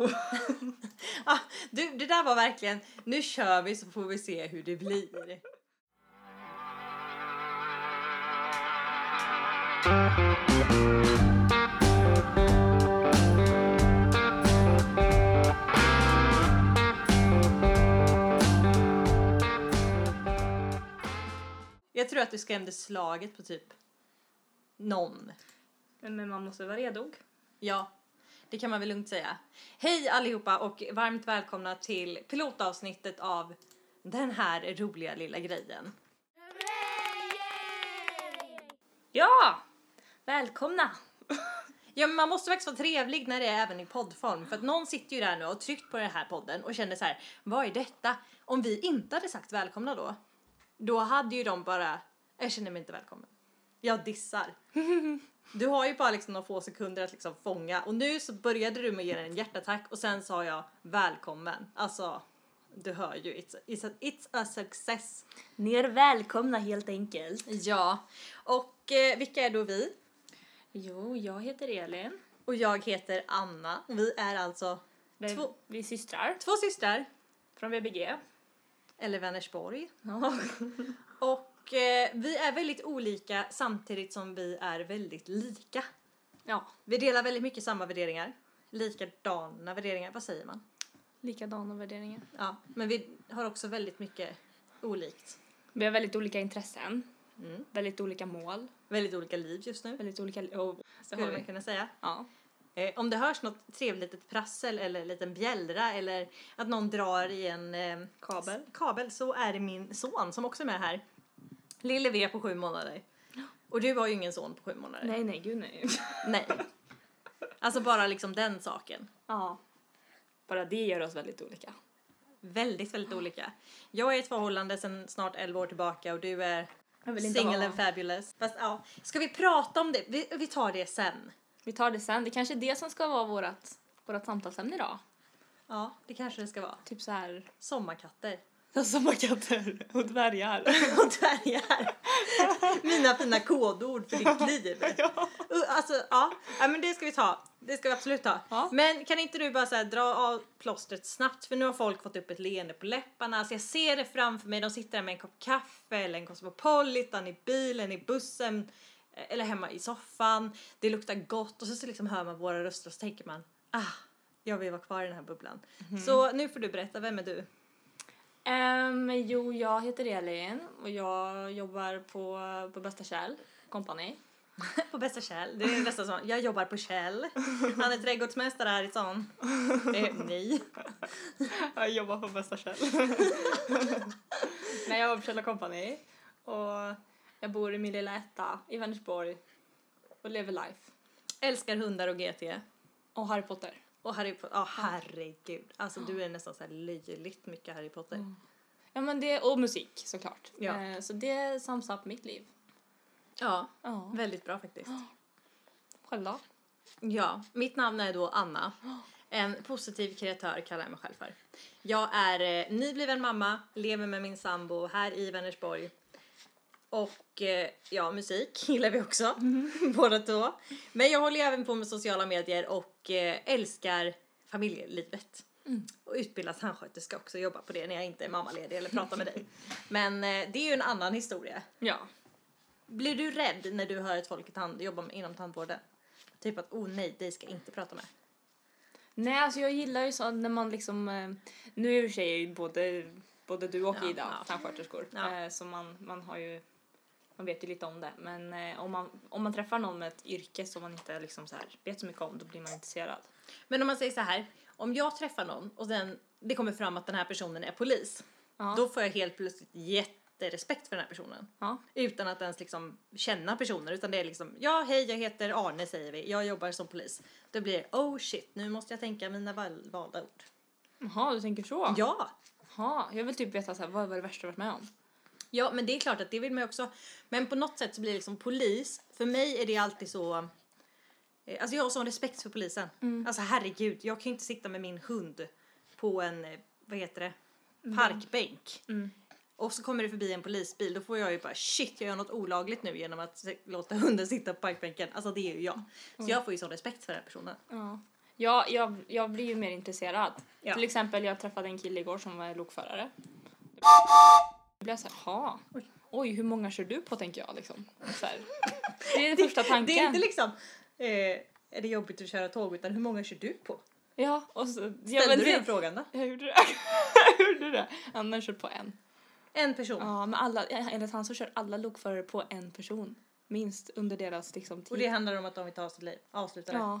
Oh. ah, du, det där var verkligen, nu kör vi så får vi se hur det blir. Jag tror att du skrämde slaget på typ någon. Men man måste vara redo. Ja, det kan man väl lugnt säga. Hej allihopa och varmt välkomna till pilotavsnittet av den här roliga lilla grejen. Ja! Välkomna! Ja, men man måste faktiskt vara trevlig när det är även i poddform för att någon sitter ju där nu och har tryckt på den här podden och känner så här, vad är detta? Om vi inte hade sagt välkomna då, då hade ju de bara, jag känner mig inte välkommen. Jag dissar. Du har ju bara liksom några få sekunder att liksom fånga och nu så började du med att ge en hjärtattack och sen sa jag välkommen. Alltså, du hör ju, it's a, it's a, it's a success. Ni är välkomna helt enkelt. Ja, och eh, vilka är då vi? Jo, jag heter Elin. Och jag heter Anna. Vi är alltså Vi, Två. vi är systrar två systrar, från VBG. eller Vänersborg. Ja. Och eh, vi är väldigt olika samtidigt som vi är väldigt lika. ja, Vi delar väldigt mycket samma värderingar. Likadana värderingar, vad säger man? likadana värderingar. Ja, men vi har också väldigt mycket olikt. Vi har väldigt olika intressen, Mm. väldigt olika mål, Väldigt olika liv just nu, väldigt olika... Oh, det skulle man kunna säga. Ja. Eh, om det hörs något trevligt litet prassel eller en liten bjällra eller att någon drar i en eh, Kabel. kabel så är det min son som också är med här. Lille V på sju månader. Och du har ju ingen son på sju månader. Nej, nej, gud nej. Nej. Alltså bara liksom den saken. ja. Bara det gör oss väldigt olika. Väldigt, väldigt olika. Jag är i ett förhållande sedan snart 11 år tillbaka och du är single and fabulous. Fast ja, ska vi prata om det? Vi, vi tar det sen. Vi tar det sen. Det kanske är det som ska vara vårat, vårat samtalsämne idag. Ja, det kanske det ska vara. Typ så här... Sommarkatter. Sommarkatter och dvärgar. och dvärgar. Mina fina kodord för ditt liv. Uh, Alltså, ja. ja, men det ska vi ta. Det ska vi absolut ta. Ja. Men kan inte du bara så här, dra av plåstret snabbt för nu har folk fått upp ett leende på läpparna. Alltså jag ser det framför mig. De sitter där med en kopp kaffe eller en Cosmopolitan i bilen, i bussen eh, eller hemma i soffan. Det luktar gott och så, så liksom hör man våra röster och så tänker man ah, jag vill vara kvar i den här bubblan. Så nu får du berätta, vem är du? Um, jo, jag heter Elin och jag jobbar på, på Bästa Kjell Company. På bästa Kjell. Det är nästan som, jag jobbar på Kjell. Han är trädgårdsmästare här i stan. Det är ni. Jag jobbar på Bästa Kjell. Nej, jag jobbar på Kjell Company och jag bor i min lilla etta i Vänersborg och lever life. Älskar hundar och GT. Och Harry Potter. Och Harry Potter. Ja, herregud. Alltså du är nästan så här löjligt mycket Harry Potter. Ja, men det, och musik såklart. Ja. Eh, så det sums up mitt liv. Ja, Ja. väldigt bra faktiskt. Själv då? Ja, mitt namn är då Anna. En positiv kreatör kallar jag mig själv för. Jag är eh, nybliven mamma, lever med min sambo här i Vänersborg. Och eh, ja, musik gillar vi också, båda två. Men jag håller även på med sociala medier och eh, älskar familjelivet. Och utbildas tandsköterska också, jobbar på det när jag inte är mammaledig eller pratar med dig. Men eh, det är ju en annan historia. Ja. Blir du rädd när du hör att folk i tand- jobbar inom tandvården? Typ att, oh nej, dig ska jag inte prata med. Nej, alltså jag gillar ju så när man liksom... Nu är och för sig både, både du och Ida ja. tandsköterskor. Ja. Så man, man har ju... Man vet ju lite om det. Men eh, om man, om man träffar någon med ett yrke som man inte liksom så här vet så mycket om, då blir man intresserad. Men om man säger så här, om jag träffar någon och sen det kommer fram att den här personen är polis, Ja. då får jag helt plötsligt jätterespekt för den här personen. Ja. Utan att ens liksom känna personer, utan det är liksom, ja hej jag heter Arne säger vi, jag jobbar som polis. Då blir det, oh shit, nu måste jag tänka mina val- valda ord. Jaha, du tänker så? Ja! Jaha, jag vill typ veta så här, vad var det värsta du varit med om? Ja, men det är klart att det vill man ju också. Men på något sätt så blir det liksom polis. För mig är det alltid så. eh, Alltså jag har sån respekt för polisen. Alltså herregud, jag kan ju inte sitta med min hund på en, eh, vad heter det, parkbänk. Mm. Och så kommer det förbi en polisbil, då får jag ju bara shit, jag gör något olagligt nu genom att låta hunden sitta på parkbänken. Alltså det är ju jag. Så jag får ju sån respekt för den här personen. Ja. Ja, jag, jag blir ju mer intresserad. Ja. Till exempel, jag träffade en kille igår som var lokförare. Då blev jag såhär, jaha. Oj, hur många kör du på tänker jag liksom. Så här. Det är den första tanken. Det är inte liksom, eh, är det jobbigt att köra tåg utan hur många kör du på? Ja, och så... Ja, Ställde men du det- den frågan då? Jag gjorde det. jag gjorde det. Anna kört på en. En person. Ja, men alla, enligt han så kör alla lokförare på en person. Minst under deras liksom, tid. Och det handlar om att de vill ta sitt liv, avsluta det. ja,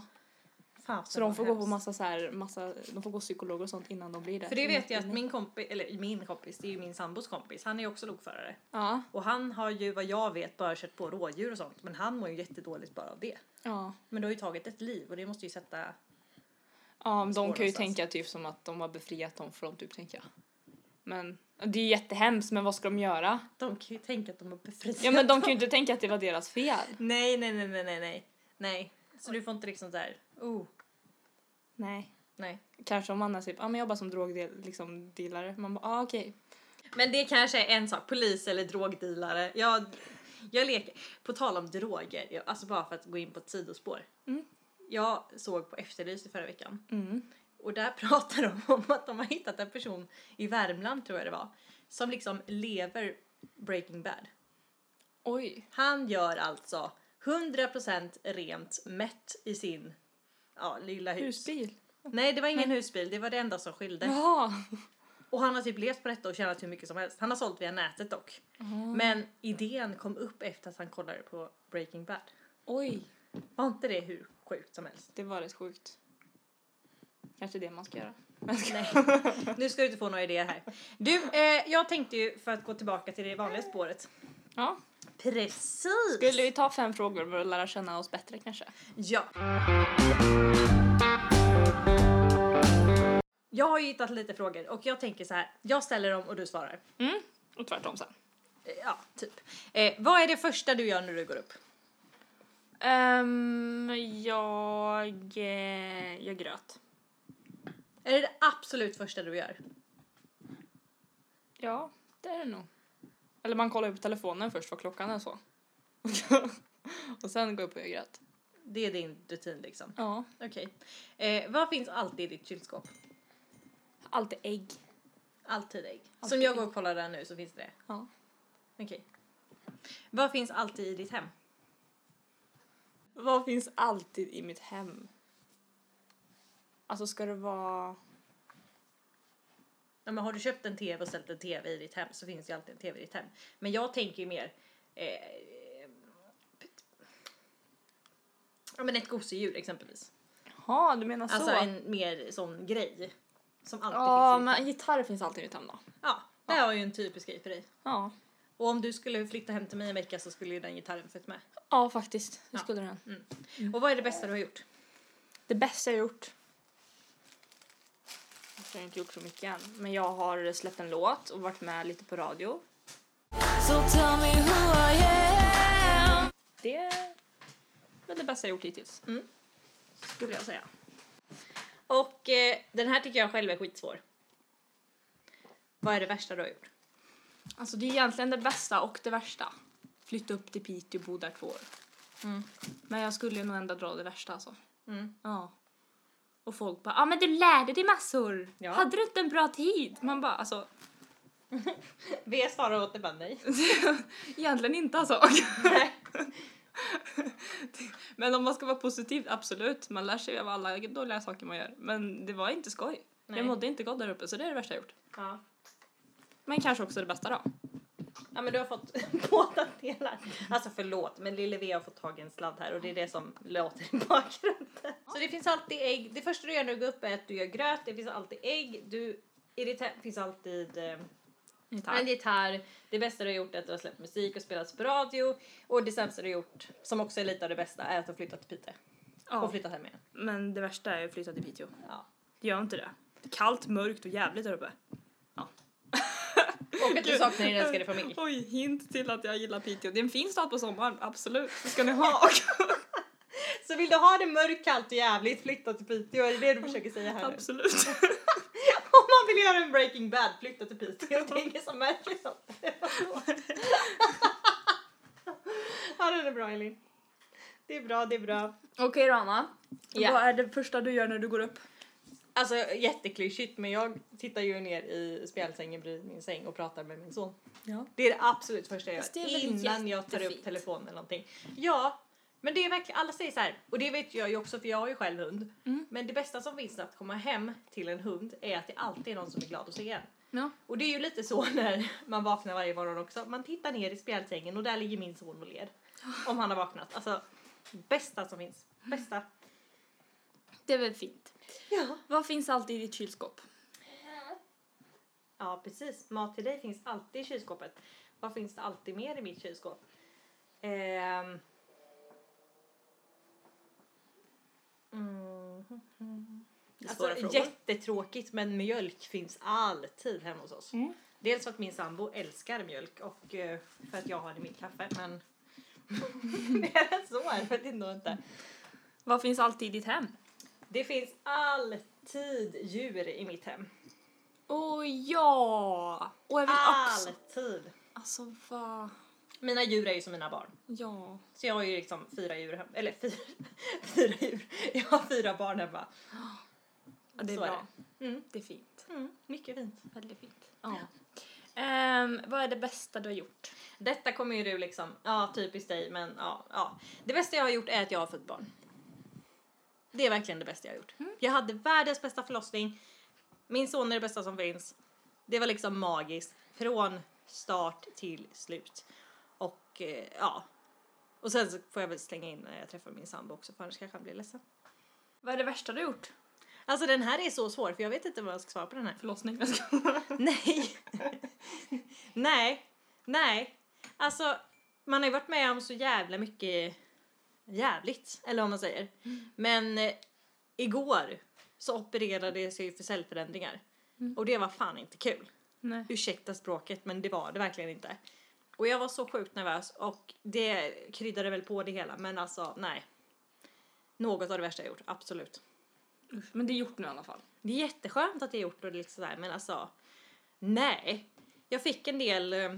Fan, så de får gå på massa så här, massa, de får gå psykologer och sånt innan de blir det. För det vet jag att min kompis, eller min kompis, det är ju min sambos kompis, han är ju också lokförare. Ja, Och han har ju vad jag vet bara kört på rådjur och sånt, men han mår ju jättedåligt bara av det. ja. Men det har ju tagit ett liv och det måste ju sätta... Ja, men de kan ju någonstans. tänka typ som att de har befriat dem från typ, tänker jag. Men det är ju jättehemskt, men vad ska de göra? De kan ju tänka att de har befriat Ja, men de kan ju inte tänka att det var deras fel. Nej, nej, nej, nej, nej, nej. Nej. Så du får inte liksom såhär, oh, Nej. nej. Kanske om man är typ, ja men jag jobbar som drogdealare, liksom, dealare. Man bara, ah, okej. Men det kanske är en sak, polis eller drogdealare. Jag, jag leker, på tal om droger, jag, alltså bara för att gå in på ett sidospår. Mm. Jag såg på Efterlyst i förra veckan Mm. och där pratar de om att de har hittat en person i Värmland tror jag det var, som liksom lever Breaking Bad. Oj. Han gör alltså 100% rent mätt i sin ja, lilla hus. Husbil. Nej, det var ingen husbil, det var det enda som skilde. Jaha. Och han har typ levt på detta och tjänat hur mycket som helst. Han har sålt via nätet dock. Men idén kom upp efter att han kollade på Breaking Bad. Oj. Var inte det hur sjukt som helst? Det var rätt sjukt. Kanske det man ska göra. Nej. Nu ska du inte få några idéer här. Du, eh, jag tänkte ju för att gå tillbaka till det vanliga spåret. Ja. Precis! Skulle vi ta fem frågor för att lära känna oss bättre kanske? Ja. Jag har ju hittat lite frågor och jag tänker så här. Jag ställer dem och du svarar. Mm. Och tvärtom sen. Eh, Ja, typ. Eh, vad är det första du gör när du går upp? Um, jag... Eh, jag gröt. Är det det absolut första du gör? Ja, det är det nog. Eller man kollar på telefonen först vad klockan är så. och sen går jag upp och gör gröt. Det är din rutin liksom? Ja. Okej. Eh, vad finns alltid i ditt kylskåp? Alltid ägg. Alltid ägg. Alltid Som jag går och kollar där nu så finns det det. Ja. Okej. Vad finns alltid i ditt hem? Vad finns alltid i mitt hem? Alltså ska det vara... Ja, men har du köpt en tv och ställt en tv i ditt hem så finns det ju alltid en tv i ditt hem. Men jag tänker ju mer... Eh, ja men ett gosedjur exempelvis. Ja, du menar så? Alltså en mer sån grej. Som alltid Ja, finns i men ditt hem. en gitarr finns alltid i mitt hem då. Ja, det Ja. var ju en typisk grej för dig. Ja. Och om du skulle flytta hem till mig en vecka så skulle ju den gitarren fått med. Ja, faktiskt. Det Ja. skulle den. Och vad är det bästa du har gjort? Det bästa jag gjort. Jag har inte gjort så mycket än. Men jag har släppt en låt och varit med lite på radio. So tell me who I am. Det är väl det bästa jag gjort hittills. Mm. Skulle jag säga. Och eh, den här tycker jag själv är skitsvår. Vad är det värsta du har gjort? Alltså det är egentligen det bästa och det värsta. Flytta upp till Piteå och bo där två år. Mm. Men jag skulle nog ändå dra det värsta alltså. Mm. Ja. Och folk bara, ja ah, men du lärde dig massor. Ja. Hade du inte en bra tid? Man bara, alltså V svarar åt det bara nej. egentligen inte alltså. men om man ska vara positiv, absolut. Man lär sig av alla dåliga saker man gör. Men det var inte skoj. Nej. Jag mådde inte gott där uppe så det är det värsta jag gjort. Ja. Men kanske också det bästa då. Ja men du har fått båda delar. Alltså förlåt men lille V har fått tag i en sladd här och det är det som låter i bakgrunden. Så det finns alltid ägg. Det första du gör när du går upp är att du gör gröt. Det finns alltid ägg. Du, hem finns alltid eh, en gitarr. Det bästa du har gjort är att du har släppt musik och spelat på radio. Och det sämsta du har gjort, som också är lite av det bästa, är att du har flyttat till Piteå. Och Ja. flyttat hem igen. Men det värsta är att flytta till Piteå. Ja. Gör inte det. Det är kallt, mörkt och jävligt där uppe. Och att du saknar din älskade familj. Oj, hint till att jag gillar Piteå. Det är en fin stad på sommaren, absolut. Det ska ni ha. Så vill du ha det mörkt, kallt och jävligt, flytta till Piteå. Är det det du försöker säga här nu? absolut. Om man vill göra en Breaking Bad, flytta till Piteå. Det är ingen som märker sånt. Ja, den är bra Elin. Det är bra, det är bra. Okej då Anna. Ja. Vad är det första du gör när du går upp? Alltså jätteklyschigt men jag tittar ju ner i spjälsängen bredvid min säng och pratar med min son. Ja. Det är det absolut första jag gör innan jag tar upp telefonen eller någonting. Ja, men det är verkligen, alla säger så här, och det vet jag ju också för jag har ju själv hund. Mm. Men det bästa som finns att komma hem till en hund är att det alltid är någon som är glad att se en. Ja. Och det är ju lite så när man vaknar varje morgon också. Man tittar ner i spjälsängen och där ligger min son och ler. Om han har vaknat. Alltså, bästa som finns. Bästa. Det är väl fint. Ja. Vad finns alltid i ditt kylskåp? Ja, precis. Mat till dig finns alltid i kylskåpet. Vad finns det alltid mer i mitt kylskåp? Ehm. Mm. Det är Alltså, jättetråkigt men mjölk finns alltid hemma hos oss. Mm. Dels för att min sambo älskar mjölk och eh, för att jag har det i mitt kaffe men det är så, vet inte, inte. Vad finns alltid i ditt hem? Det finns alltid djur i mitt hem. Åh ja! Och jag vill också... Alltid! Alltså vad... Mina djur är ju som mina barn. Ja. Så jag har ju liksom fyra djur hemma. Eller fyra, fyra djur. Jag har fyra barn hemma. ja det är Så är bra. Mm. Det är fint. Mm, mycket fint. Väldigt fint. Ja. Ehm, vad är det bästa du har gjort? Detta kommer ju du liksom, ja typiskt dig men ja, ja. Det bästa jag har gjort är att jag har fött barn. Det är verkligen det bästa jag har gjort. Jag hade världens bästa förlossning. Min son är det bästa som finns. Det var liksom magiskt. Från start till slut. Och eh, ja. Och sen så får jag väl slänga in när jag träffar min sambo också för annars kanske han blir ledsen. Vad är det värsta du har gjort? Alltså den här är så svår för jag vet inte vad jag ska svara på den här. Förlossning. Nej. nej. Nej. Alltså, man har ju varit med om så jävla mycket jävligt, eller vad man säger. Men eh, igår så opererade sig för cellförändringar. Och det var fan inte kul. Nej. Ursäkta språket, men det var det verkligen inte. Och jag var så sjukt nervös och det kryddade väl på det hela, men alltså nej. Något av det värsta jag gjort, absolut. Usch, Men det är gjort nu i alla fall. Det är jätteskönt att jag gjort och det liksom sådär, men alltså nej. Jag fick en del, eh,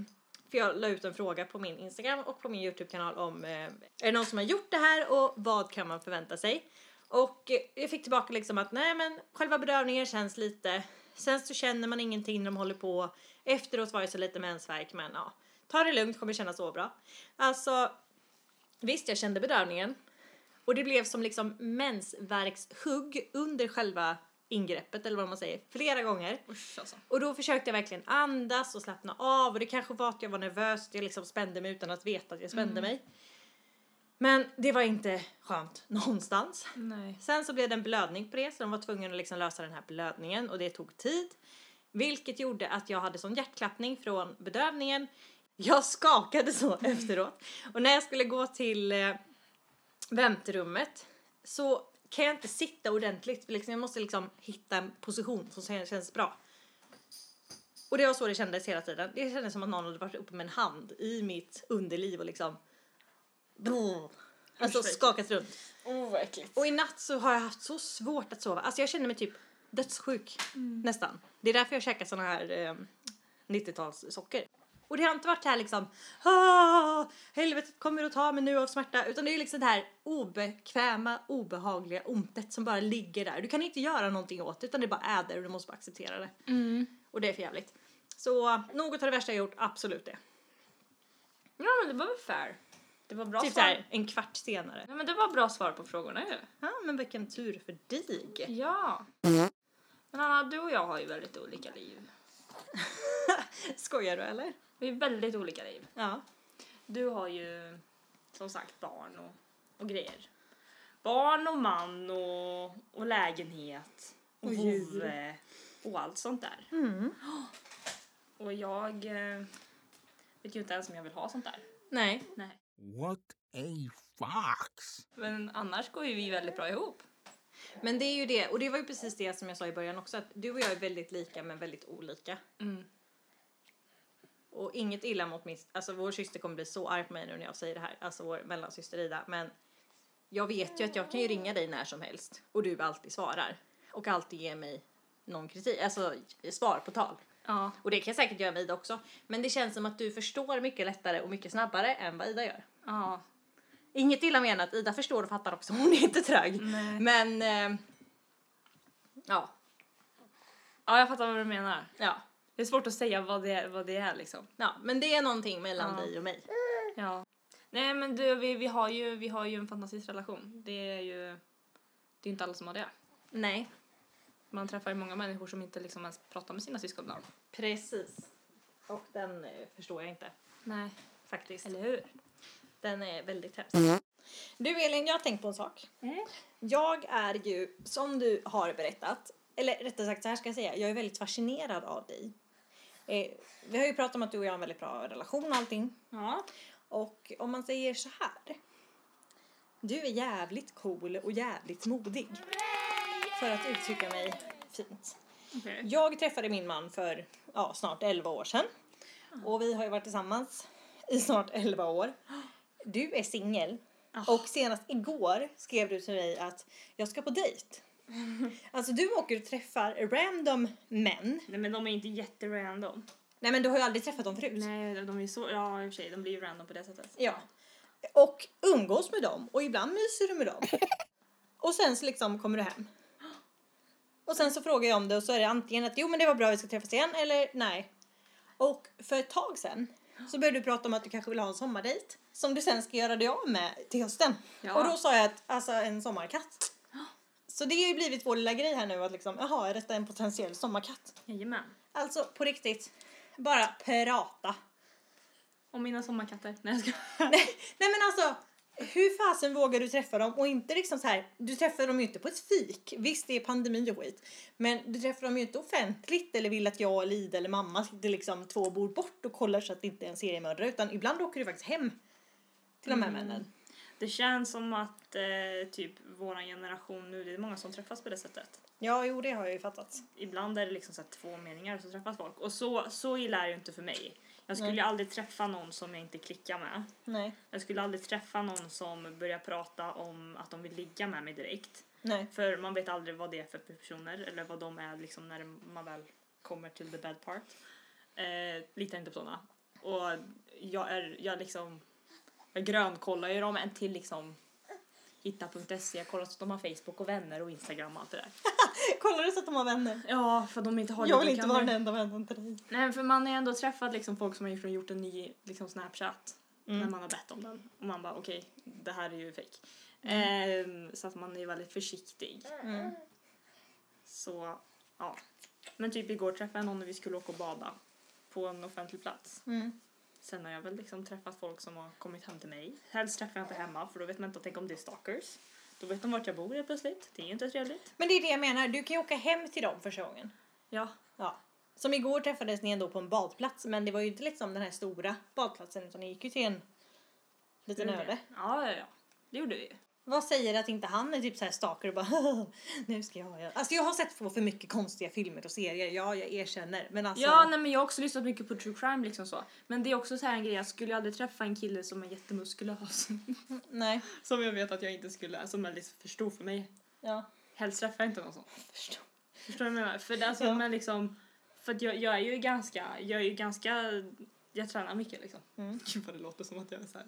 för jag la ut en fråga på min Instagram och på min Youtube-kanal om eh, är det någon som har gjort det här och vad kan man förvänta sig? Och eh, jag fick tillbaka liksom att nej men själva bedövningen känns lite, sen så känner man ingenting när de håller på. Efteråt var det så lite mensvärk men ja, ta det lugnt kommer kännas så bra. Alltså visst jag kände bedövningen och det blev som liksom mensvärkshugg under själva ingreppet eller vad man säger flera gånger. Usch alltså. Och då försökte jag verkligen andas och slappna av och det kanske var att jag var nervös, jag liksom spände mig utan att veta att jag spände mig. Men det var inte skönt någonstans. Nej. Sen så blev det en blödning på det så de var tvungna att liksom lösa den här blödningen och det tog tid. Vilket gjorde att jag hade sån hjärtklappning från bedövningen. Jag skakade så efteråt. Och när jag skulle gå till eh, väntrummet så kan jag inte sitta ordentligt. Liksom, jag måste liksom hitta en position som kän- känns bra. Och det var så det kändes hela tiden. Det kändes som att någon hade varit uppe med en hand i mitt underliv och liksom... Alltså Usch, vad skakat runt. Åh vad äckligt. Och i natt så har jag haft så svårt att sova. Alltså jag känner mig typ dödssjuk nästan. Det är därför jag käkar såna här eh, 90-talssocker. Och det har inte varit här liksom ah, helvetet kommer att ta mig nu av smärta utan det är liksom det här obekväma, obehagliga ontet som bara ligger där. Du kan inte göra någonting åt det utan det bara är där och du måste bara acceptera det. Mm. Och det är för jävligt. Så något av det värsta jag gjort, absolut det. Ja men det var väl fair. Det var bra Typ svar. såhär en kvart senare. Ja men det var bra svar på frågorna ju. Ja men vilken tur för dig. Ja. Men Anna, du och jag har ju väldigt olika liv. Skojar du eller? Vi är väldigt olika liv. Ja. Du har ju som sagt barn och, och grejer. Barn och man och, och lägenhet och, Och djur. vovve och allt sånt där. Mm. Och jag eh, vet ju inte ens om jag vill ha sånt där. Nej. Nej. What a fox! Men annars går ju vi väldigt bra ihop. Men det är ju det, och det var ju precis det som jag sa i början också, att du och jag är väldigt lika men väldigt olika. Mm. Och inget illa mot min, alltså vår syster kommer bli så arg på mig nu när jag säger det här, alltså vår mellansyster Ida, men jag vet ju att jag kan ju ringa dig när som helst och du alltid svarar och alltid ger mig någon kritik, alltså svar på tal. Ja. Och det kan jag säkert göra med Ida också, men det känns som att du förstår mycket lättare och mycket snabbare än vad Ida gör. Ja. Inget illa menat, Ida förstår och fattar också, hon är inte trög. Nej. Men, eh, ja, Ja, jag fattar vad du menar. ja, Det är svårt att säga vad det, vad det är liksom. ja, men det är någonting mellan Ja. dig och mig. Ja. Nej men du, vi, vi, har ju, vi har ju en fantastisk relation. Det är ju... Det är inte alla som har det. Nej, Man träffar ju många människor som inte liksom ens pratar med sina syskon ibland. precis. Och den eh, förstår jag inte, Nej. faktiskt. Eller hur? Den är väldigt hemsk. Du Elin, jag har tänkt på en sak. Mm. Jag är ju, som du har berättat, eller rättare sagt så här ska jag säga, jag är väldigt fascinerad av dig. Eh, vi har ju pratat om att du och jag har en väldigt bra relation och allting. Ja. Och om man säger så här. Du är jävligt cool och jävligt modig. För att uttrycka mig fint. Okej. Jag träffade min man för ja, snart 11 år sedan. Och vi har ju varit tillsammans i snart 11 år. Du är singel. Ah. Och senast igår skrev du till mig att jag ska på dejt. Alltså du åker och träffar random män. Nej men de är inte jätterandom. Nej men du har ju aldrig träffat dem förut. Nej, de är så... Ja i och för sig, de blir ju random på det sättet. Ja. Och umgås med dem och ibland myser du med dem. Och sen så liksom kommer du hem. Och sen så frågar jag om det och så är det antingen att jo men det var bra vi ska träffas igen eller nej. Och för ett tag sen så började du prata om att du kanske vill ha en sommardejt som du sen ska göra dig av med till hösten. Ja. Och då sa jag att alltså en sommarkatt. Så det har ju blivit vår lilla grej här nu att liksom jaha är detta en potentiell sommarkatt? Jajamän. Alltså på riktigt, bara prata. Och mina sommarkatter. Nej jag ska... Nej, nej men alltså, hur fasen vågar du träffa dem och inte liksom så här, du träffar dem ju inte på ett fik. Visst det är pandemi och skit. Men du träffar dem ju inte offentligt eller vill att jag eller Ida eller mamma sitter liksom två bord bort och kollar så att det inte är en seriemördare utan ibland åker du faktiskt hem till de här männen. Det känns som att eh, typ våran generation nu, det är många som träffas på det sättet. Ja, jo det har jag ju fattat. Ibland är det liksom så två meningar så träffas folk. Och så, så illa är det ju inte för mig. Jag skulle Nej. ju aldrig träffa någon som jag inte klickar med. Nej, Jag skulle aldrig träffa någon som börjar prata om att de vill ligga med mig direkt. nej. För man vet aldrig vad det är för personer eller vad de är liksom när man väl kommer till the bad part. Eh, litar inte på sådana. Och jag är, jag liksom, jag grönkollar ju dem en till liksom hitta.se, jag kollar så att de har Facebook och vänner och Instagram och allt det där. Kollar du så att de har vänner? Ja, för de inte har. Jag vill inte vara den enda vännen till dig. Nej, för man har ju ändå träffat liksom folk som har gjort, gjort en ny liksom Snapchat Mm. när man har bett om den. Och man bara okej, det här är ju fake. Ehm, så att man är väldigt försiktig. Mm. Så, ja. Men typ igår träffade jag någon när vi skulle åka och bada på en offentlig plats. Sen har jag väl liksom träffat folk som har kommit hem till mig. Helst träffar jag inte hemma för då vet man inte, tänk om det är stalkers. Då vet de vart jag bor helt plötsligt. Det är ju inte trevligt. Men det är det jag menar, du kan ju åka hem till dem första gången. Ja. Ja. Som igår träffades ni ändå på en badplats men det var ju inte liksom den här stora badplatsen utan ni gick ju till en liten öde. Ja, ja, ja. Det gjorde vi ju. Vad säger att inte han är typ så här stalker och bara nu ska jag göra. Alltså jag har sett på för mycket konstiga filmer och serier, ja jag erkänner. Men alltså. Ja, nej, men jag har också lyssnat mycket på true crime liksom så. Men det är också så här en grej, jag skulle aldrig träffa en kille som är jättemuskulös. Nej. som jag vet att jag inte skulle, som är lite för stor för mig. Ja. Helst träffar jag inte någon sån. Förstår. Förstår du vad jag menar? För alltså, Ja. men liksom, för att jag, jag är ju ganska, jag är ju ganska, jag tränar mycket liksom. Mm. Gud vad det låter som att jag är så här.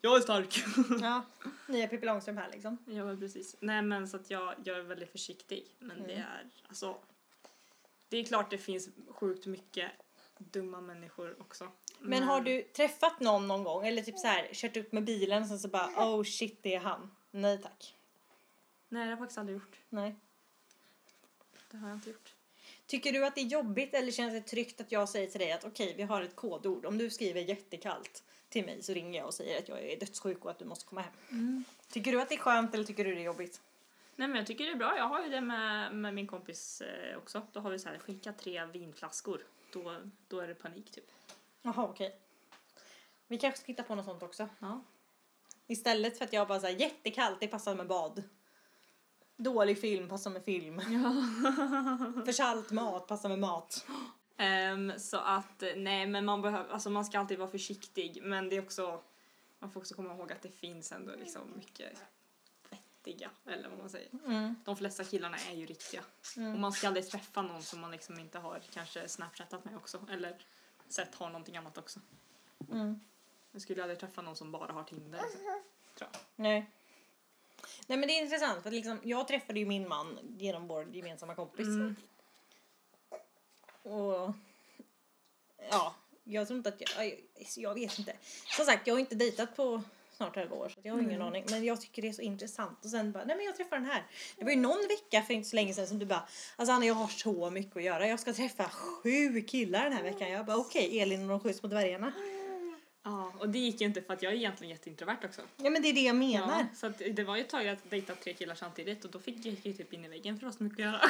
Jag är stark. Ja. Nya Pippi Långstrump här liksom. ja men precis. Nej men så att jag, jag är väldigt försiktig. Men det Mm. är, alltså, det är klart det finns sjukt mycket dumma människor också. Men har du träffat någon någon gång eller typ så här kört upp med bilen och sen så bara oh shit det är han. Nej tack. Nej det har jag faktiskt aldrig gjort. Nej. Det har jag inte gjort. Tycker du att det är jobbigt eller känns det tryggt att jag säger till dig att okej vi har ett kodord. Om du skriver jättekallt till mig så ringer jag och säger att jag är dödssjuk och att du måste komma hem. Tycker du att det är skönt eller tycker du det är jobbigt? Nej men jag tycker det är bra. Jag har ju det med, med min kompis eh, också. Då har vi så här, skicka tre vinflaskor. Då, då är det panik typ. Jaha okej. Vi kanske ska hitta på något sånt också. Ja. Istället för att jag bara säger jättekallt, det passar med bad. Dålig film passar med film. för salt mat passar med mat. Ehm, så att eh, nej men man behöver, alltså man ska alltid vara försiktig. Men det är också, man får också komma ihåg att det finns ändå liksom mycket vettiga. Eller vad man säger. Mm. De flesta killarna är ju riktiga. Mm. Och man ska aldrig träffa någon som man liksom inte har kanske snapchattat med också. Eller sett har någonting annat också. Mm. Jag skulle aldrig träffa någon som bara har Tinder. Liksom. tror jag. Nej. Nej men det är intressant för liksom, jag träffade ju min man genom vår gemensamma kompis. Mm. Och ja, jag tror inte att jag, jag, jag vet inte. Som sagt, jag har inte dejtat på snart 11 år så jag har ingen aning. Men jag tycker det är så intressant. Och sen bara, nej men jag träffar den här. Det var ju någon vecka för inte så länge sedan som du bara, alltså Anna jag har så mycket att göra. Jag ska träffa sju killar den här veckan. Jag bara okej, Elin och de sju små dvärgarna. Ja, och det gick ju inte för att jag är egentligen jätteintrovert också. Ja men det är det jag menar. Ja, så det var ju ett tag att dejta tre killar samtidigt och då fick jag ju typ in i väggen för det var så mycket att göra.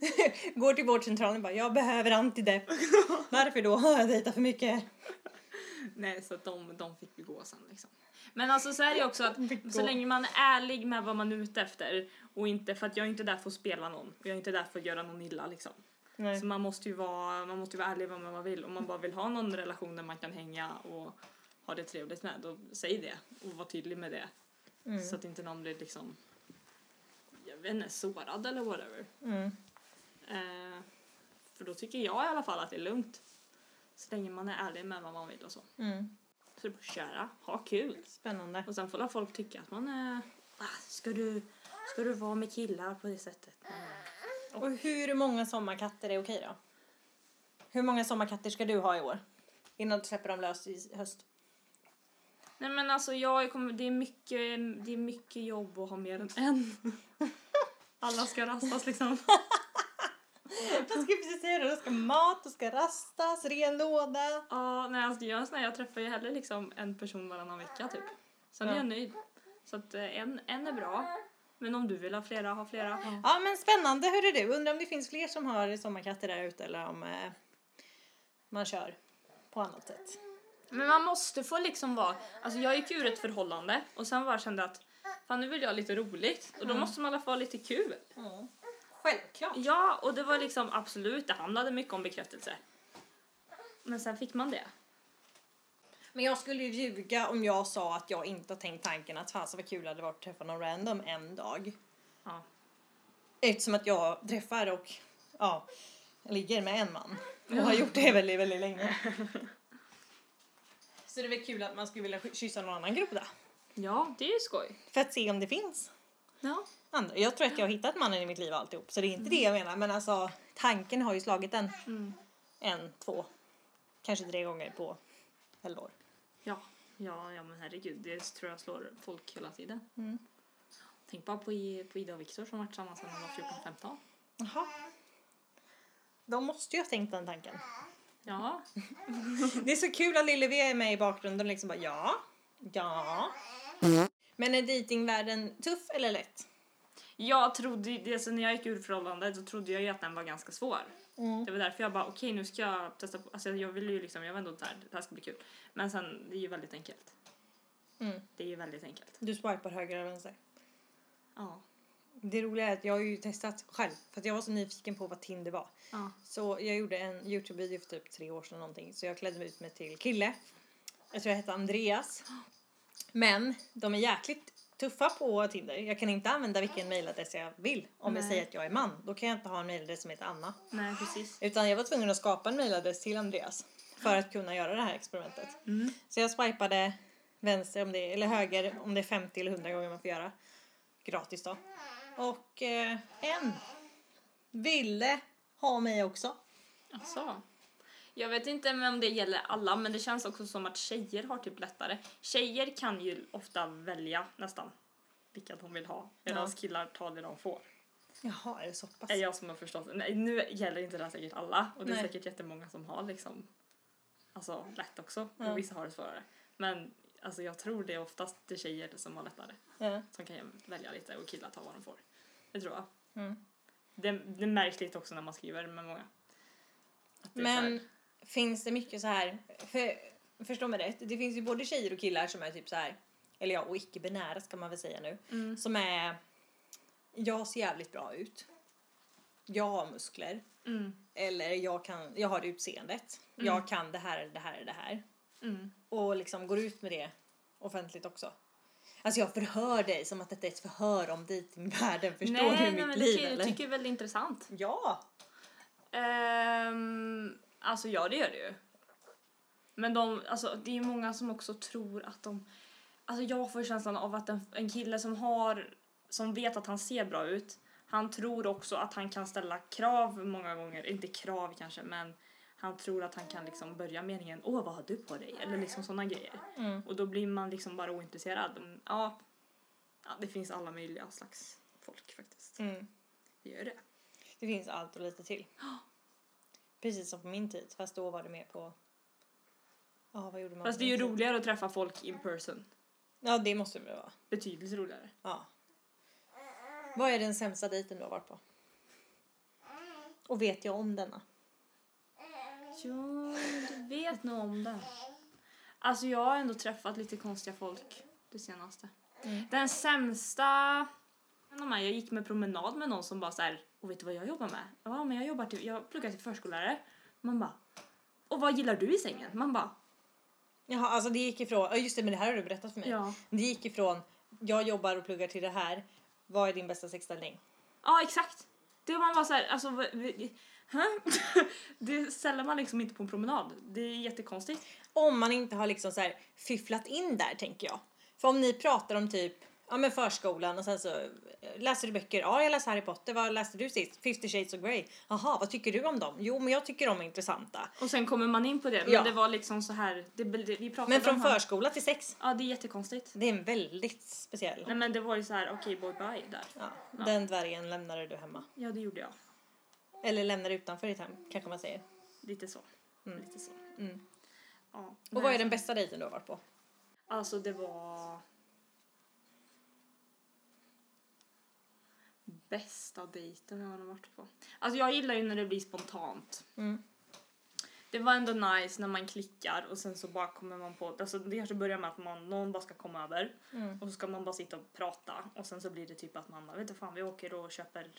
Går till vårdcentralen och bara, jag behöver antidepp. Varför då? Har jag dejtat för mycket? Nej, så att de, de fick ju gå sen liksom. Men alltså så är det ju också att så länge man är ärlig med vad man är ute efter och inte för att jag är inte där för att spela någon och jag är inte där för att göra någon illa liksom. Nej. Så man måste ju vara, man måste ju vara ärlig med vad man vill. Om man bara vill ha någon relation där man kan hänga och ha det trevligt med, då säg det och var tydlig med det. Mm. Så att inte någon blir liksom, jag vet inte, sårad eller whatever. Mm. Eh, för då tycker jag i alla fall att det är lugnt. Så länge man är ärlig med vad man vill och så. Mm. Så det är bara att köra, ha kul. Spännande. Och sen får folk tycka att man är, ah, ska du, ska du vara med killar på det sättet? Och hur många sommarkatter är okej då? Hur många sommarkatter ska du ha i år? Innan du släpper dem lös i höst. Nej men alltså jag kommer, det, är mycket, det är mycket jobb att ha mer än en. Alla ska rastas liksom. Jag ska precis säga det, det ska mat, det ska rastas, ren låda. Ja, nej alltså jag, är sån här, jag träffar ju hellre liksom en person varannan vecka typ. Sen är Ja. jag nöjd. Så att eh, en, en är bra. Men om du vill ha flera, ha flera. Ja men spännande, hörru du. Undrar om det finns fler som har sommarkatter där ute eller om eh, man kör på annat sätt. Men man måste få liksom vara, alltså jag gick ur ett förhållande och sen bara kände att fan nu vill jag ha lite roligt och då måste man i alla fall ha lite kul. Självklart. Ja, och det var liksom absolut, det handlade mycket om bekräftelse. Men sen fick man det. Men jag skulle ju ljuga om jag sa att jag inte har tänkt tanken att fan så vad kul det hade varit att träffa någon random en dag. Ja. Eftersom att jag träffar och ja, ligger med en man. Och har gjort det väldigt, väldigt länge. Så det är väl kul att man skulle vilja kyssa någon annan groda. Ja, det är ju skoj. För att se om det finns Ja. Andra. Jag tror att jag har hittat mannen i mitt liv alltihop. Så det är inte det jag menar. Men alltså tanken har ju slagit en. Mm. En, två, kanske tre gånger på elva år. Ja, ja, ja men herregud, det tror jag slår folk hela tiden. Mm. Tänk bara på, I- på Ida och Viktor som varit tillsammans sedan de var 14-15. Jaha. De måste ju ha tänkt den tanken. Ja, Det är så kul att Lillevi är med i bakgrunden och liksom bara ja, ja. Men är dejtingvärlden tuff eller lätt? Jag trodde det, så när jag gick ur förhållandet så trodde jag ju att den var ganska svår. Det var därför jag bara okej nu ska jag testa på, alltså jag vill ju liksom, jag var ändå där, det här ska bli kul. Men sen, det är ju väldigt enkelt. Mm. Det är ju väldigt enkelt. Du swipar höger eller vänster. Ja. Det roliga är att jag har ju testat själv för att jag var så nyfiken på vad Tinder var. Ja. Så jag gjorde en Youtube-video för typ tre år sedan någonting. Så jag klädde ut mig till kille. Jag tror jag hette Andreas. Men de är jäkligt tuffa på Tinder. Jag kan inte använda vilken mailadress jag vill. Om jag Nej. säger att jag är man. Då kan jag inte ha en mailadress som heter Anna. Nej, precis. Utan jag var tvungen att skapa en mailadress till Andreas. För att kunna göra det här experimentet. Mm. Så jag swipade vänster om det, eller höger om det är 50 eller 100 gånger man får göra. Gratis då. Och eh, en ville ha mig också. Alltså. Jag vet inte om det gäller alla, men det känns också som att tjejer har typ lättare. Tjejer kan ju ofta välja nästan vilka de vill ha, medan Ja. killar tar det de får. Jaha, är det så pass? Är jag som har förstått det. Nej, nu gäller inte det här säkert alla, och det är Nej. säkert jättemånga som har liksom alltså lätt också, Ja. och vissa har det svårare. Men alltså jag tror det är oftast det tjejer som har lättare, Ja. som kan välja lite och killar tar vad de får. Det tror jag. Mm. Det, det märks lite också när man skriver med många. Att det är så här- Men finns det mycket så här, för, förstå mig rätt, det finns ju både tjejer och killar som är typ så här, eller ja, och icke-binära ska man väl säga nu, Mm. som är, jag ser jävligt bra ut, jag har muskler, Mm. eller jag, kan, jag har utseendet, jag kan det här, det här, det här. Mm. och liksom går ut med det offentligt också. Alltså jag förhör dig som att detta är ett förhör om dejtingvärlden. Förstår nej, du nej, mitt men liv det, eller? Jag tycker det är väldigt intressant. Ja! Ehm, alltså ja, det gör det ju. Men de, alltså, det är många som också tror att de Alltså jag får känslan av att en, en kille som har, som vet att han ser bra ut, han tror också att han kan ställa krav många gånger, inte krav kanske, men han tror att han kan liksom börja meningen åh vad har du på dig? Eller liksom sådana grejer. Mm. Och då blir man liksom bara ointresserad. Ja, ja, det finns alla möjliga slags folk faktiskt. Mm. Det gör det. Det finns allt och lite till. Precis som på min tid, fast då var det mer på... Ja, vad gjorde man Fast på det är ju tid? roligare att träffa folk in person. Ja, det måste det väl vara. Betydligt roligare. Ja. Vad är den sämsta dejten du har varit på? Och vet jag om denna? Ja, du vet nog om det. Alltså jag har ändå träffat lite konstiga folk det senaste. Mm. Den sämsta... Jag gick med promenad med någon som bara så här, och vet du vad jag jobbar med? Ja, men jag jobbar till, jag pluggar till förskollärare. Man bara, och vad gillar du i sängen? Man bara, Jaha, alltså det gick ifrån... Ja, just det, men det här har du berättat för mig. ja. Det gick ifrån, jag jobbar och pluggar till det här. Vad är din bästa sexställning? Ja, exakt. Det var man bara så här, alltså? Det ställer man liksom inte på en promenad. Det är jättekonstigt. Om man inte har liksom så här fifflat in där, tänker jag. För om ni pratar om typ ja, men förskolan och sen så eh, läser du böcker. Ja, jag läser Harry Potter. Vad läste du sist? 50 shades of Grey. Jaha, vad tycker du om dem? Jo, men jag tycker de är intressanta. Och sen kommer man in på det. Men Ja. det var liksom så här, det, det, vi pratade Men från om förskola till sex, Ja, det är jättekonstigt. det är en väldigt speciell. Nej men det var ju så här, okej boy bye där. Ja, Den dvärgen lämnade du hemma. Ja, det gjorde jag. Eller lämnade utanför ditt hem, kanske man säger. Lite så. Mm. Lite så. Mm. Ja. Och vad är den bästa dejten du har varit på? Alltså det var... Bästa dejten jag har varit på. Alltså jag gillar ju när det blir spontant. Mm. Det var ändå nice när man klickar och sen så bara kommer man på, alltså det kanske börjar med att man, någon bara ska komma över Mm. och så ska man bara sitta och prata och sen så blir det typ att man bara, vet du fan vi åker och köper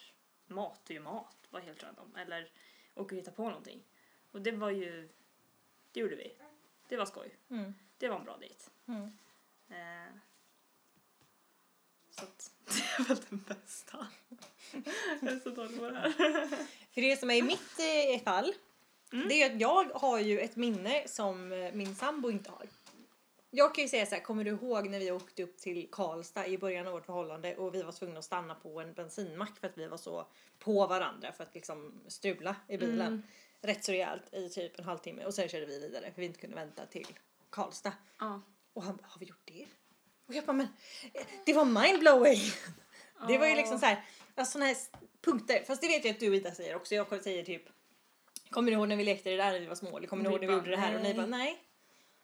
mat och gör mat, var helt random. Eller åker och hittar på någonting. Och det var ju, det gjorde vi. Det var skoj. Mm. Det var en bra dejt. Mm. Eh, så det är väl den bästa. jag är så dålig på det här. För det som är i mitt eh, fall, det är att jag har ju ett minne som eh, min sambo inte har. Jag kan ju säga så här, kommer du ihåg när vi åkte upp till Karlstad i början av vårt förhållande och vi var tvungna att stanna på en bensinmack för att vi var så på varandra för att liksom strula i bilen. Mm. Rätt så rejält i typ en halvtimme och sen körde vi vidare för vi inte kunde vänta till Karlstad. Ja. Och han bara, har vi gjort det? Och jag bara, men eh, det var mindblowing! Det var ju liksom så här, alltså såna här punkter. Fast det vet jag att du och Ida säger också. Jag säger typ, kommer ni ihåg när vi lekte det där när vi var små? Eller kommer ni ihåg när vi gjorde det här? Och ni nej. bara, nej.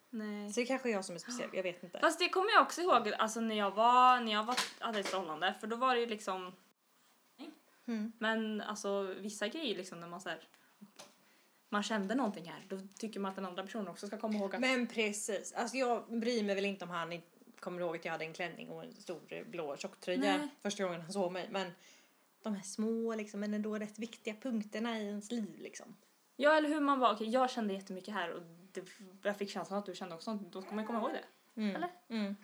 Nej. Så det kanske är jag som är speciell, jag vet inte. Fast det kommer jag också ihåg alltså när jag var, när jag var, hade ett förhållande för då var det ju liksom Mm. Men alltså vissa grejer liksom när man så här, man kände någonting här då tycker man att den andra personen också ska komma ihåg att Men precis, alltså jag bryr mig väl inte om han kommer ihåg att jag hade en klänning och en stor blå tjocktröja Nej. första gången han såg mig. Men de här små liksom, men ändå rätt viktiga punkterna i ens liv liksom. Ja eller hur man var, okej jag kände jättemycket här och det, jag fick känslan att du kände också då ska man komma ihåg det. Mm. Eller? Mm.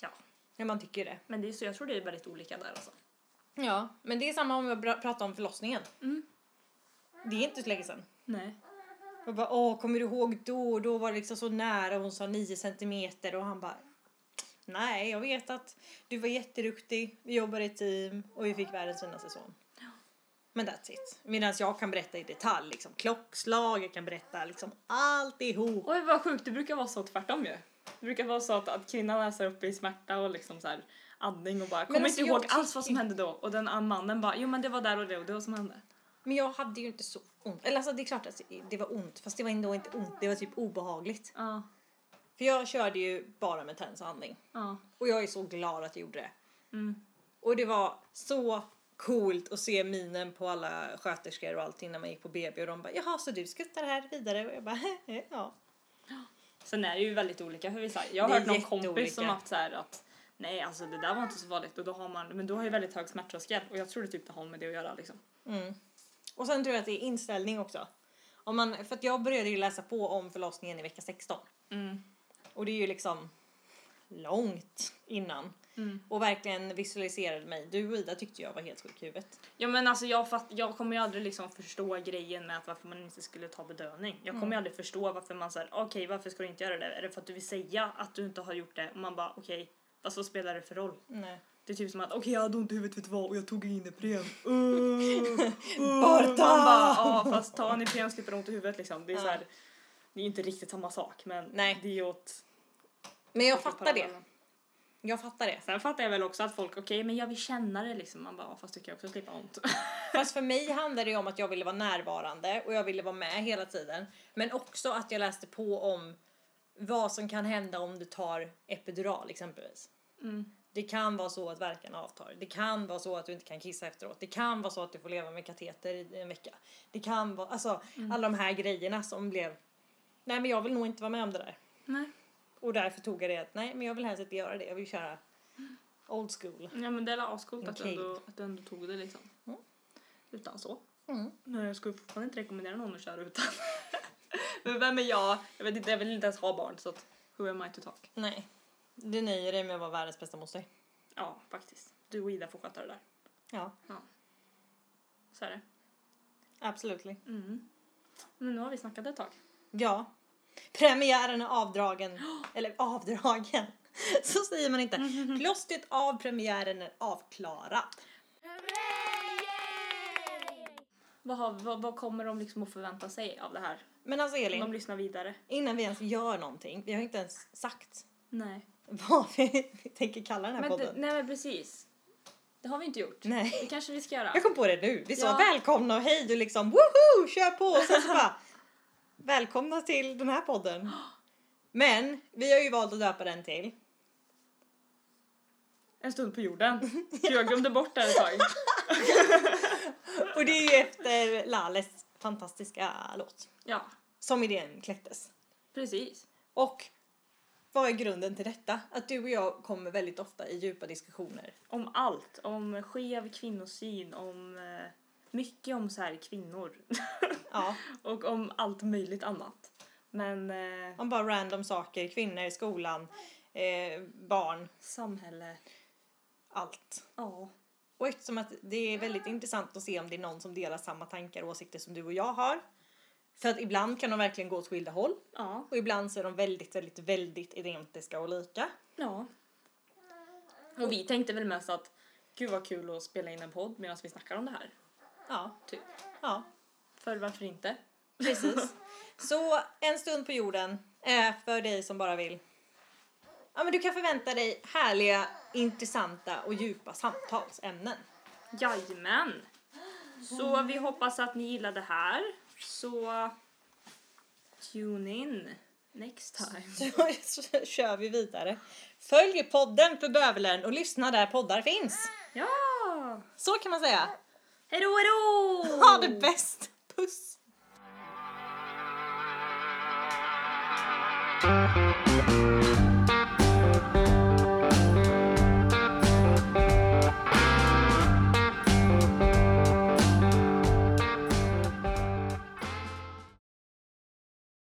Ja. Ja, man tycker det. Men det är så, jag tror det är väldigt olika där alltså. Ja, men det är samma om vi pratar om förlossningen. Mm. Det är inte så länge sedan. Nej. Jag bara, åh, kommer du ihåg då? Då var det liksom så nära. Hon sa 9 centimeter och han bara, nej, jag vet att du var jätteduktig. Vi jobbade i team och vi fick världens finaste son. Men that's it. Medan jag kan berätta i detalj, liksom klockslag, jag kan berätta liksom alltihop. Oj vad sjukt, det brukar vara så tvärtom ju. Det brukar vara så att, att kvinnan är så uppe i smärta och liksom så här andning och bara kommer alltså, inte ihåg alls vad som hände då och den mannen bara jo men det var där och det och det var som hände. Men jag hade ju inte så ont. Eller alltså det är klart att det var ont, fast det var ändå inte ont. Det var typ obehagligt. Ja, För jag körde ju bara med tens och andning. ja. Och jag är så glad att jag gjorde det. Mm. Och det var så coolt att se minen på alla sköterskor och allting när man gick på BB och de bara jaha så du skuttar här vidare och jag bara ja. Sen är det ju väldigt olika för vissa. Jag har hört någon kompis som haft så här att nej alltså det där var inte så farligt och då har man men du har ju väldigt hög smärttröskel och jag tror det typ det har med det att göra liksom. Mm. Och sen tror jag att det är inställning också. Om man, för att jag började ju läsa på om förlossningen i vecka 16 Mm. Och det är ju liksom långt innan. Mm. Och verkligen visualiserade mig. Du och Ida tyckte jag var helt sjuk i huvudet. Ja men alltså jag, fatt, jag kommer ju aldrig liksom förstå grejen med att varför man inte skulle ta bedövning. Jag kommer ju aldrig förstå varför man säger okej varför ska du inte göra det? Är det för att du vill säga att du inte har gjort det? Och man bara okej, vad så spelar det för roll? Nej. Det är typ som att okej jag hade ont i huvudet vet du vad och jag tog in Ipren. Uh, uh. Borta! Man bara ja fast ta en Ipren slipper ont i huvudet liksom. Det är Ja. så här, det är inte riktigt samma sak men Nej. det är åt Men jag fattar det. Jag fattar det. Sen fattar jag väl också att folk okej men jag vill känna det liksom. Man bara fast du kan ju också slippa ont. Fast för mig handlar det ju om att jag ville vara närvarande och jag ville vara med hela tiden. Men också att jag läste på om vad som kan hända om du tar epidural exempelvis. Mm. Det kan vara så att verkan avtar. Det kan vara så att du inte kan kissa efteråt. Det kan vara så att du får leva med kateter i en vecka. Det kan vara, alltså alla de här grejerna som blev, nej men jag vill nog inte vara med om det där. Nej. Och därför tog jag det att nej men jag vill helst inte göra det. Jag vill köra old school. Ja men det är ascoolt att, du ändå- att du ändå tog det liksom. Mm. Utan så. Mm. Men jag skulle fortfarande inte rekommendera någon att köra utan. Men vem är jag? Jag vet inte, jag vill inte ens ha barn så att who am I to talk? Nej. Du nöjer dig med att vara världens bästa moster. Ja, faktiskt. Du och Ida får sköta det där. Ja, Så är det. absolutely. Mm. Men nu har vi snackat ett tag. Ja. Premiären är avdragen. Eller avdragen. Så säger man inte. Plåstret av premiären är avklarat. Vad, har, vad, vad kommer de liksom att förvänta sig av det här? Men alltså Om de Elin, lyssnar vidare? innan vi ens gör någonting. Vi har inte ens sagt Nej. vad vi tänker kalla den här Men det, podden. nej men precis. Det har vi inte gjort. Nej. Det kanske vi ska göra. Jag kom på det nu. Vi sa Ja. välkomna och hej och liksom woho, kör på. Och sen så bara välkomna till den här podden. Men vi har ju valt att döpa den till En stund på jorden. Jag glömde bort det ett tag. och det är ju efter Lales fantastiska låt Ja, som idén kläcktes. precis. Och vad är grunden till detta? Att du och jag kommer väldigt ofta i djupa diskussioner. Om allt. Om skev kvinnosyn, om eh, mycket om så här kvinnor. Ja, och om allt möjligt annat. Men eh, om bara random saker, kvinnor, skolan, eh, barn, samhälle, allt. ja. Och eftersom att det är väldigt intressant att se om det är någon som delar samma tankar och åsikter som du och jag har. För att ibland kan de verkligen gå åt skilda håll Ja. och ibland så är de väldigt, väldigt, väldigt identiska och lika. Ja. Och vi tänkte väl mest att gud vad kul att spela in en podd medan vi snackar om det här. Ja, Typ. ja, För varför inte? precis. Så en stund på jorden är för dig som bara vill. Ja, men du kan förvänta dig härliga, intressanta och djupa samtalsämnen. Jajamän! Så vi hoppas att ni gillar det här. Så tune in next time. Så kör vi vidare. Följ podden för bövelen och lyssna där poddar finns. Ja! Så kan man säga. Hejdå hejdå! Ha det bäst! Puss!